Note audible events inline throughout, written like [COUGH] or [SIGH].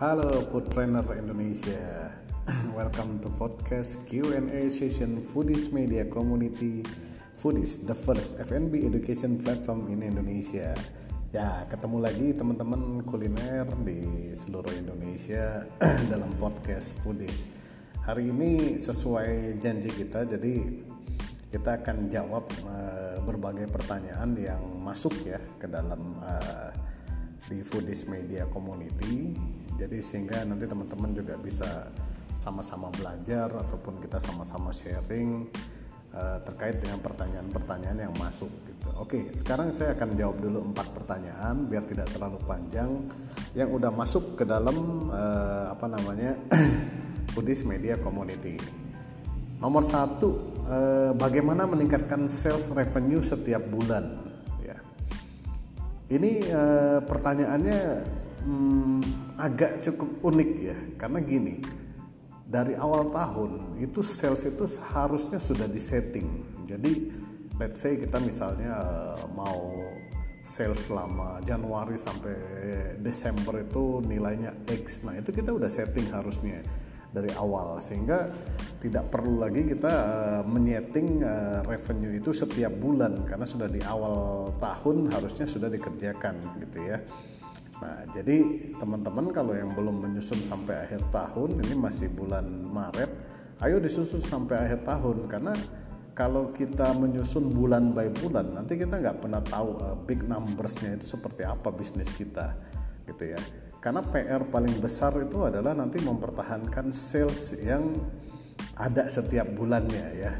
Halo Food Trainer Indonesia. [CLEARS THROAT] Welcome to podcast Q&A session Foodies Media Community. Foodies, the first F&B education platform in Indonesia. Ya, ketemu lagi teman-teman kuliner di seluruh Indonesia [CLEARS THROAT] dalam podcast Foodies. Hari ini sesuai janji kita, jadi kita akan jawab uh, berbagai pertanyaan yang masuk ya ke dalam uh, di Foodies Media Community jadi sehingga nanti teman-teman juga bisa sama-sama belajar ataupun kita sama-sama sharing uh, terkait dengan pertanyaan-pertanyaan yang masuk gitu. Oke, sekarang saya akan jawab dulu empat pertanyaan biar tidak terlalu panjang yang udah masuk ke dalam uh, apa namanya [CLEARS THROAT] Foodies Media Community. Nomor satu, uh, bagaimana meningkatkan sales revenue setiap bulan? Ya, ini pertanyaannya hmm, agak cukup unik ya. Karena gini dari awal tahun itu sales itu seharusnya sudah disetting. Jadi let's say kita misalnya eh, mau sales selama Januari sampai Desember itu nilainya X. Nah itu kita udah setting harusnya dari awal. Sehingga tidak perlu lagi kita uh, menyeting uh, revenue itu setiap bulan. Karena sudah di awal tahun harusnya sudah dikerjakan gitu ya Nah, jadi teman-teman kalau yang belum menyusun sampai akhir tahun, ini masih bulan Maret, ayo disusun sampai akhir tahun karena kalau kita menyusun bulan by bulan, nanti kita nggak pernah tahu uh, big numbersnya itu seperti apa bisnis kita, gitu ya. Karena PR paling besar itu adalah nanti mempertahankan sales yang ada setiap bulannya ya.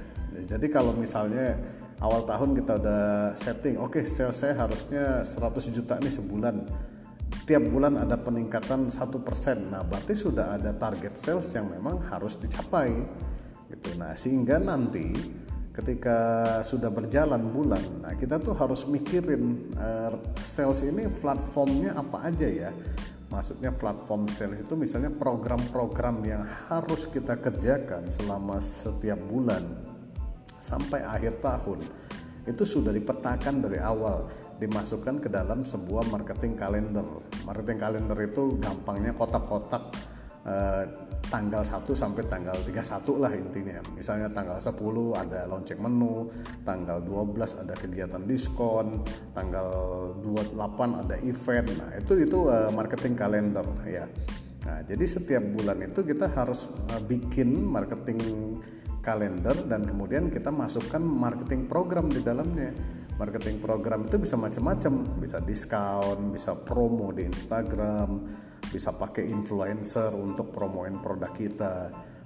Jadi kalau misalnya awal tahun kita udah setting, oke okay, sales saya harusnya 100 juta nih sebulan tiap bulan ada peningkatan satu persen. Nah, berarti sudah ada target sales yang memang harus dicapai. Gitu. Nah, sehingga nanti ketika sudah berjalan bulan, nah kita tuh harus mikirin uh, sales ini platformnya apa aja ya. Maksudnya platform sales itu misalnya program-program yang harus kita kerjakan selama setiap bulan sampai akhir tahun itu sudah dipetakan dari awal dimasukkan ke dalam sebuah marketing kalender. Marketing kalender itu gampangnya kotak-kotak eh, tanggal 1 sampai tanggal 31 lah intinya. Misalnya tanggal 10 ada lonceng menu, tanggal 12 ada kegiatan diskon, tanggal 28 ada event. Nah, itu itu eh, marketing kalender ya. Nah, jadi setiap bulan itu kita harus eh, bikin marketing kalender dan kemudian kita masukkan marketing program di dalamnya marketing program itu bisa macam-macam. Bisa diskon bisa promo di Instagram bisa pakai influencer untuk promoin produk kita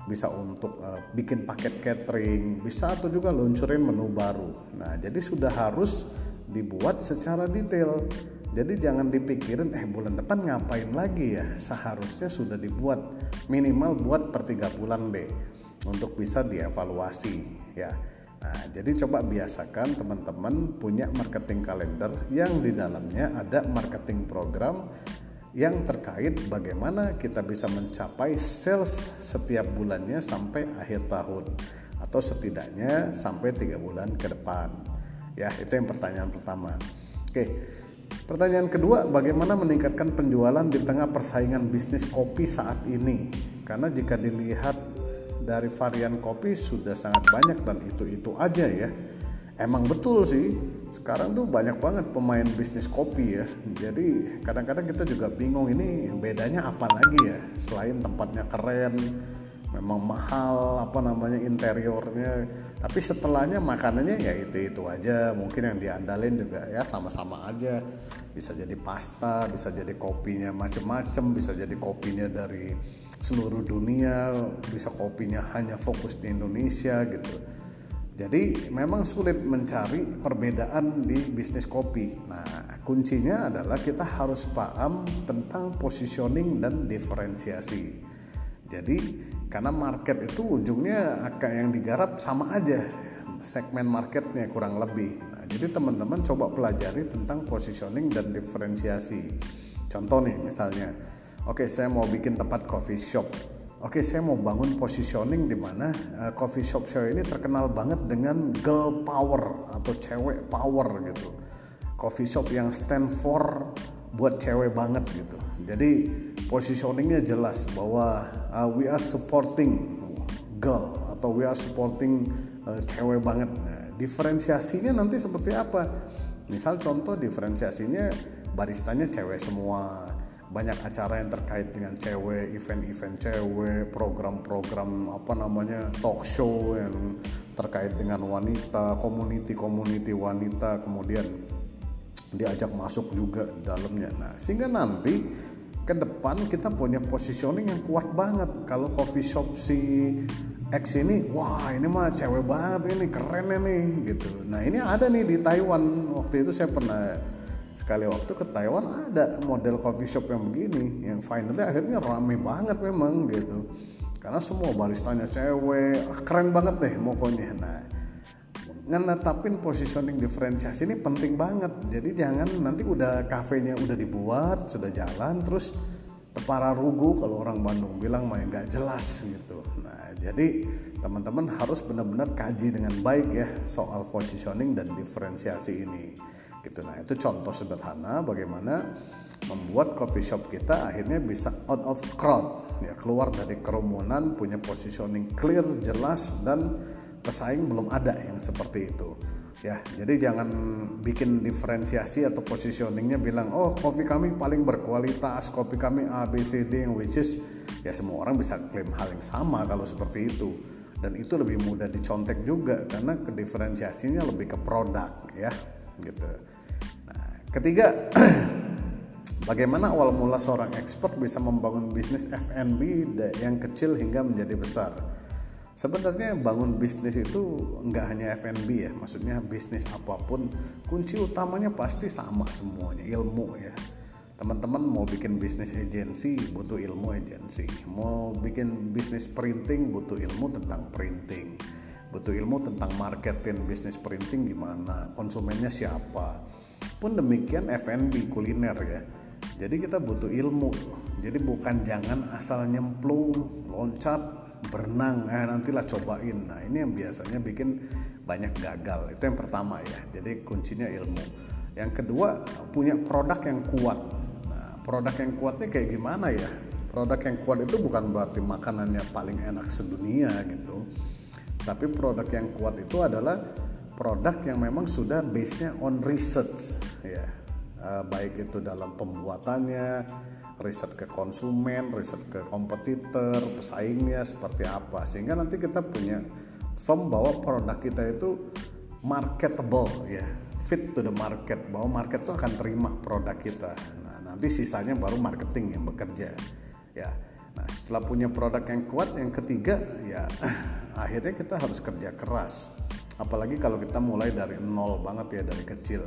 bisa untuk uh, bikin paket catering bisa atau juga luncurin menu baru. Nah jadi sudah harus dibuat secara detail. Jadi jangan dipikirin eh bulan depan ngapain lagi ya? Seharusnya sudah dibuat minimal buat per tiga bulan deh untuk bisa dievaluasi ya Nah, jadi coba biasakan teman-teman punya marketing kalender yang di dalamnya ada marketing program yang terkait bagaimana kita bisa mencapai sales setiap bulannya sampai akhir tahun atau setidaknya sampai tiga bulan ke depan. Ya, itu yang pertanyaan pertama. Oke. Pertanyaan kedua, bagaimana meningkatkan penjualan di tengah persaingan bisnis kopi saat ini? Karena jika dilihat dari varian kopi sudah sangat banyak dan itu-itu aja ya. Emang betul sih, sekarang tuh banyak banget pemain bisnis kopi ya. Jadi kadang-kadang kita juga bingung ini bedanya apa lagi ya selain tempatnya keren, memang mahal apa namanya interiornya tapi setelahnya makanannya ya itu itu aja mungkin yang diandalin juga ya sama-sama aja bisa jadi pasta bisa jadi kopinya macem-macem bisa jadi kopinya dari seluruh dunia bisa kopinya hanya fokus di Indonesia gitu jadi memang sulit mencari perbedaan di bisnis kopi. Nah, kuncinya adalah kita harus paham tentang positioning dan diferensiasi. Jadi karena market itu ujungnya akan yang digarap sama aja segmen marketnya kurang lebih nah, jadi teman-teman coba pelajari tentang positioning dan diferensiasi contoh nih misalnya oke saya mau bikin tempat coffee shop. Oke, saya mau bangun positioning di mana uh, coffee shop saya ini terkenal banget dengan girl power atau cewek power gitu. Coffee shop yang stand for buat cewek banget gitu. Jadi positioningnya jelas bahwa uh, we are supporting girl atau we are supporting uh, cewek banget. Nah, diferensiasinya nanti seperti apa? Misal contoh diferensiasinya baristanya cewek semua banyak acara yang terkait dengan cewek, event-event cewek, program-program apa namanya talk show yang terkait dengan wanita, community-community wanita, kemudian diajak masuk juga dalamnya. Nah, sehingga nanti ke depan kita punya positioning yang kuat banget. Kalau coffee shop si X ini, wah ini mah cewek banget ini, keren ini gitu. Nah, ini ada nih di Taiwan. Waktu itu saya pernah sekali waktu ke Taiwan ada model coffee shop yang begini yang finally akhirnya rame banget memang gitu. Karena semua baristanya cewek ah, keren banget deh pokoknya nah ngetapin positioning diferensiasi ini penting banget. Jadi jangan nanti udah kafenya udah dibuat sudah jalan terus para rugu kalau orang Bandung bilang mah nggak jelas gitu. Nah jadi teman-teman harus benar-benar kaji dengan baik ya soal positioning dan diferensiasi ini gitu. Nah itu contoh sederhana bagaimana membuat coffee shop kita akhirnya bisa out of crowd. Ya keluar dari kerumunan punya positioning clear jelas dan pesaing belum ada yang seperti itu. Ya jadi jangan bikin diferensiasi atau positioningnya bilang oh kopi kami paling berkualitas kopi kami A B C D yang which is ya semua orang bisa klaim hal yang sama kalau seperti itu. Dan itu lebih mudah dicontek juga karena kediferensiasinya lebih ke produk ya gitu Ketiga, [CLEARS THROAT] bagaimana awal mula seorang expert bisa membangun bisnis F&B yang kecil hingga menjadi besar? Sebenarnya bangun bisnis itu nggak hanya F&B ya, maksudnya bisnis apa pun kunci utamanya pasti sama semuanya ilmu ya. Teman-teman mau bikin bisnis agensi butuh ilmu agensi, mau bikin bisnis printing butuh ilmu tentang printing, butuh ilmu tentang marketing bisnis printing gimana, konsumennya siapa pun demikian F&B kuliner ya. Jadi kita butuh ilmu. Jadi bukan jangan asal nyemplung, loncat, berenang, eh nantilah cobain. Nah ini yang biasanya bikin banyak gagal. Itu yang pertama ya. Jadi kuncinya ilmu. Yang kedua punya produk yang kuat. Nah produk yang kuat ini kayak gimana ya? Produk yang kuat itu bukan berarti makanannya paling enak sedunia gitu. Tapi produk yang kuat itu adalah produk yang memang sudah base-nya on research. Ya uh, baik itu dalam pembuatannya riset ke konsumen, riset ke kompetitor, pesaingnya seperti apa. Sehingga nanti kita punya firm bahwa produk kita itu marketable ya. Fit to the market bahwa market itu akan terima produk kita. Nah nanti sisanya baru marketing yang bekerja ya. Nah setelah punya produk yang kuat yang ketiga ya [CLEARS THROAT] akhirnya kita harus kerja keras. Apalagi kalau kita mulai dari nol banget ya dari kecil.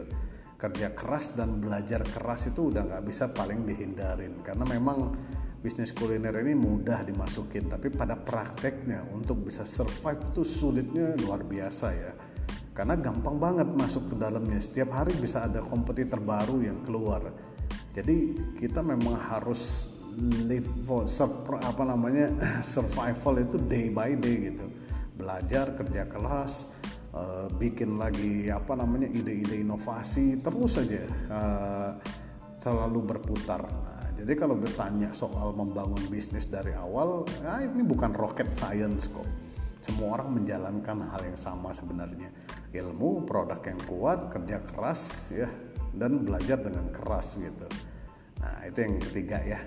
Kerja keras dan belajar keras itu udah nggak bisa paling dihindarin. Karena memang bisnis kuliner ini mudah dimasukin tapi pada prakteknya untuk bisa survive itu sulitnya luar biasa ya. Karena gampang banget masuk ke dalamnya. Setiap hari bisa ada kompetitor baru yang keluar. Jadi kita memang harus live for apa namanya [CLEARS THROAT] survival itu day by day gitu belajar kerja keras uh, bikin lagi apa namanya ide-ide inovasi terus saja uh, selalu berputar. Nah, jadi kalau bertanya soal membangun bisnis dari awal, nah ini bukan rocket science kok. Semua orang menjalankan hal yang sama sebenarnya. Ilmu, produk yang kuat, kerja keras ya dan belajar dengan keras gitu. Nah, itu yang ketiga ya.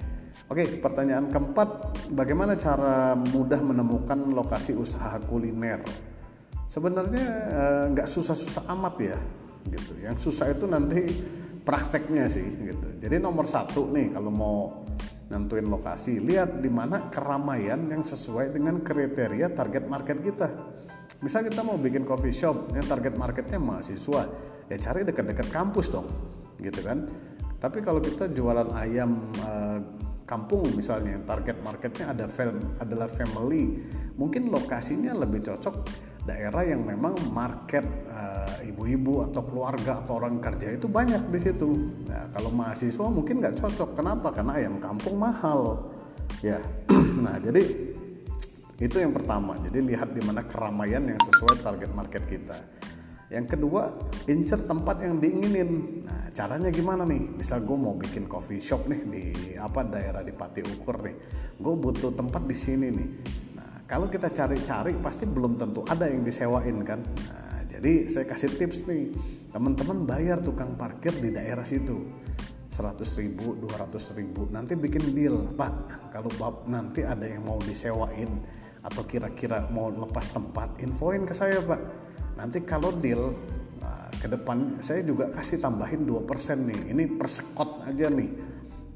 Oke, pertanyaan keempat, bagaimana cara mudah menemukan lokasi usaha kuliner? sebenarnya eh, nggak uh, susah-susah amat ya gitu. Yang susah itu nanti prakteknya sih gitu. Jadi nomor satu nih kalau mau nentuin lokasi lihat di mana keramaian yang sesuai dengan kriteria target market kita. Misal kita mau bikin coffee shop yang target marketnya mahasiswa ya cari dekat-dekat kampus dong gitu kan. Tapi kalau kita jualan ayam uh, kampung misalnya target marketnya ada fam adalah family mungkin lokasinya lebih cocok daerah yang memang market eh, ibu-ibu uh, atau keluarga atau orang kerja itu banyak di situ. Nah, kalau mahasiswa mungkin nggak cocok. Kenapa? Karena ayam kampung mahal. Ya, [CLEARS THROAT] nah jadi itu yang pertama. Jadi lihat di mana keramaian yang sesuai target market kita. Yang kedua insert tempat yang diinginin. Nah caranya gimana nih? Misal gue mau bikin coffee shop nih di apa daerah di Pati Ukur nih. Gue butuh tempat di sini nih. Nah kalau kita cari-cari pasti belum tentu ada yang disewain kan? Nah, jadi saya kasih tips nih. Teman-teman bayar tukang parkir di daerah situ. 100 ribu 200 ribu nanti bikin deal. Pak kalau bab nanti ada yang mau disewain atau kira-kira mau lepas tempat infoin ke saya pak nanti kalau deal nah, ke depan saya juga kasih tambahin 2% nih. Ini persekot aja nih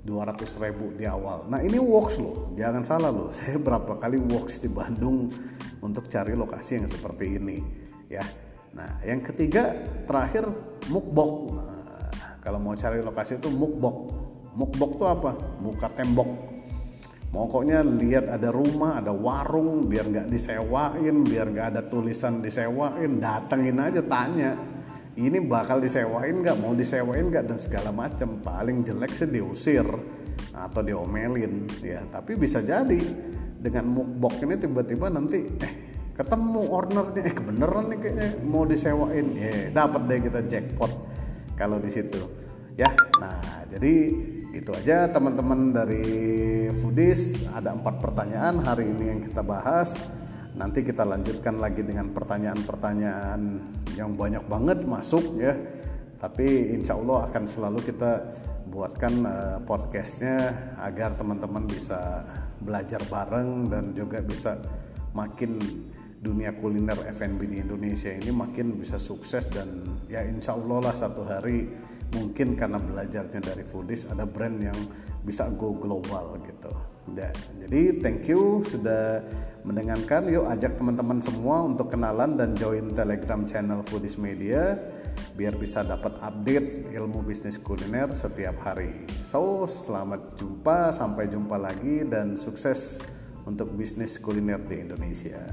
200 ribu di awal. Nah ini works loh. Jangan salah loh. [LAUGHS] Saya berapa kali works di Bandung untuk cari lokasi yang seperti ini ya. Nah yang ketiga terakhir mukbok. Nah, kalau mau cari lokasi itu mukbok. Mukbok itu apa? Muka tembok pokoknya lihat ada rumah ada warung biar nggak disewain biar nggak ada tulisan disewain datengin aja tanya ini bakal disewain nggak? Mau disewain nggak? Dan segala macam paling jelek sih diusir atau diomelin ya. Tapi bisa jadi dengan mukbok ini tiba-tiba nanti eh ketemu ownernya. Eh kebeneran nih kayaknya mau disewain. Ya dapat deh kita jackpot kalau di situ. Ya nah jadi itu aja teman-teman dari Foodies ada empat pertanyaan hari ini yang kita bahas. Nanti kita lanjutkan lagi dengan pertanyaan-pertanyaan yang banyak banget masuk ya. Tapi insya Allah akan selalu kita buatkan uh, podcastnya agar teman-teman bisa belajar bareng dan juga bisa makin dunia kuliner F&B di Indonesia ini makin bisa sukses dan ya insya Allah lah satu hari mungkin karena belajarnya dari foodies ada brand yang bisa go global gitu. Ya, jadi thank you sudah mendengarkan. Yuk ajak teman-teman semua untuk kenalan dan join telegram channel foodies media biar bisa dapat update ilmu bisnis kuliner setiap hari. So selamat jumpa sampai jumpa lagi dan sukses untuk bisnis kuliner di Indonesia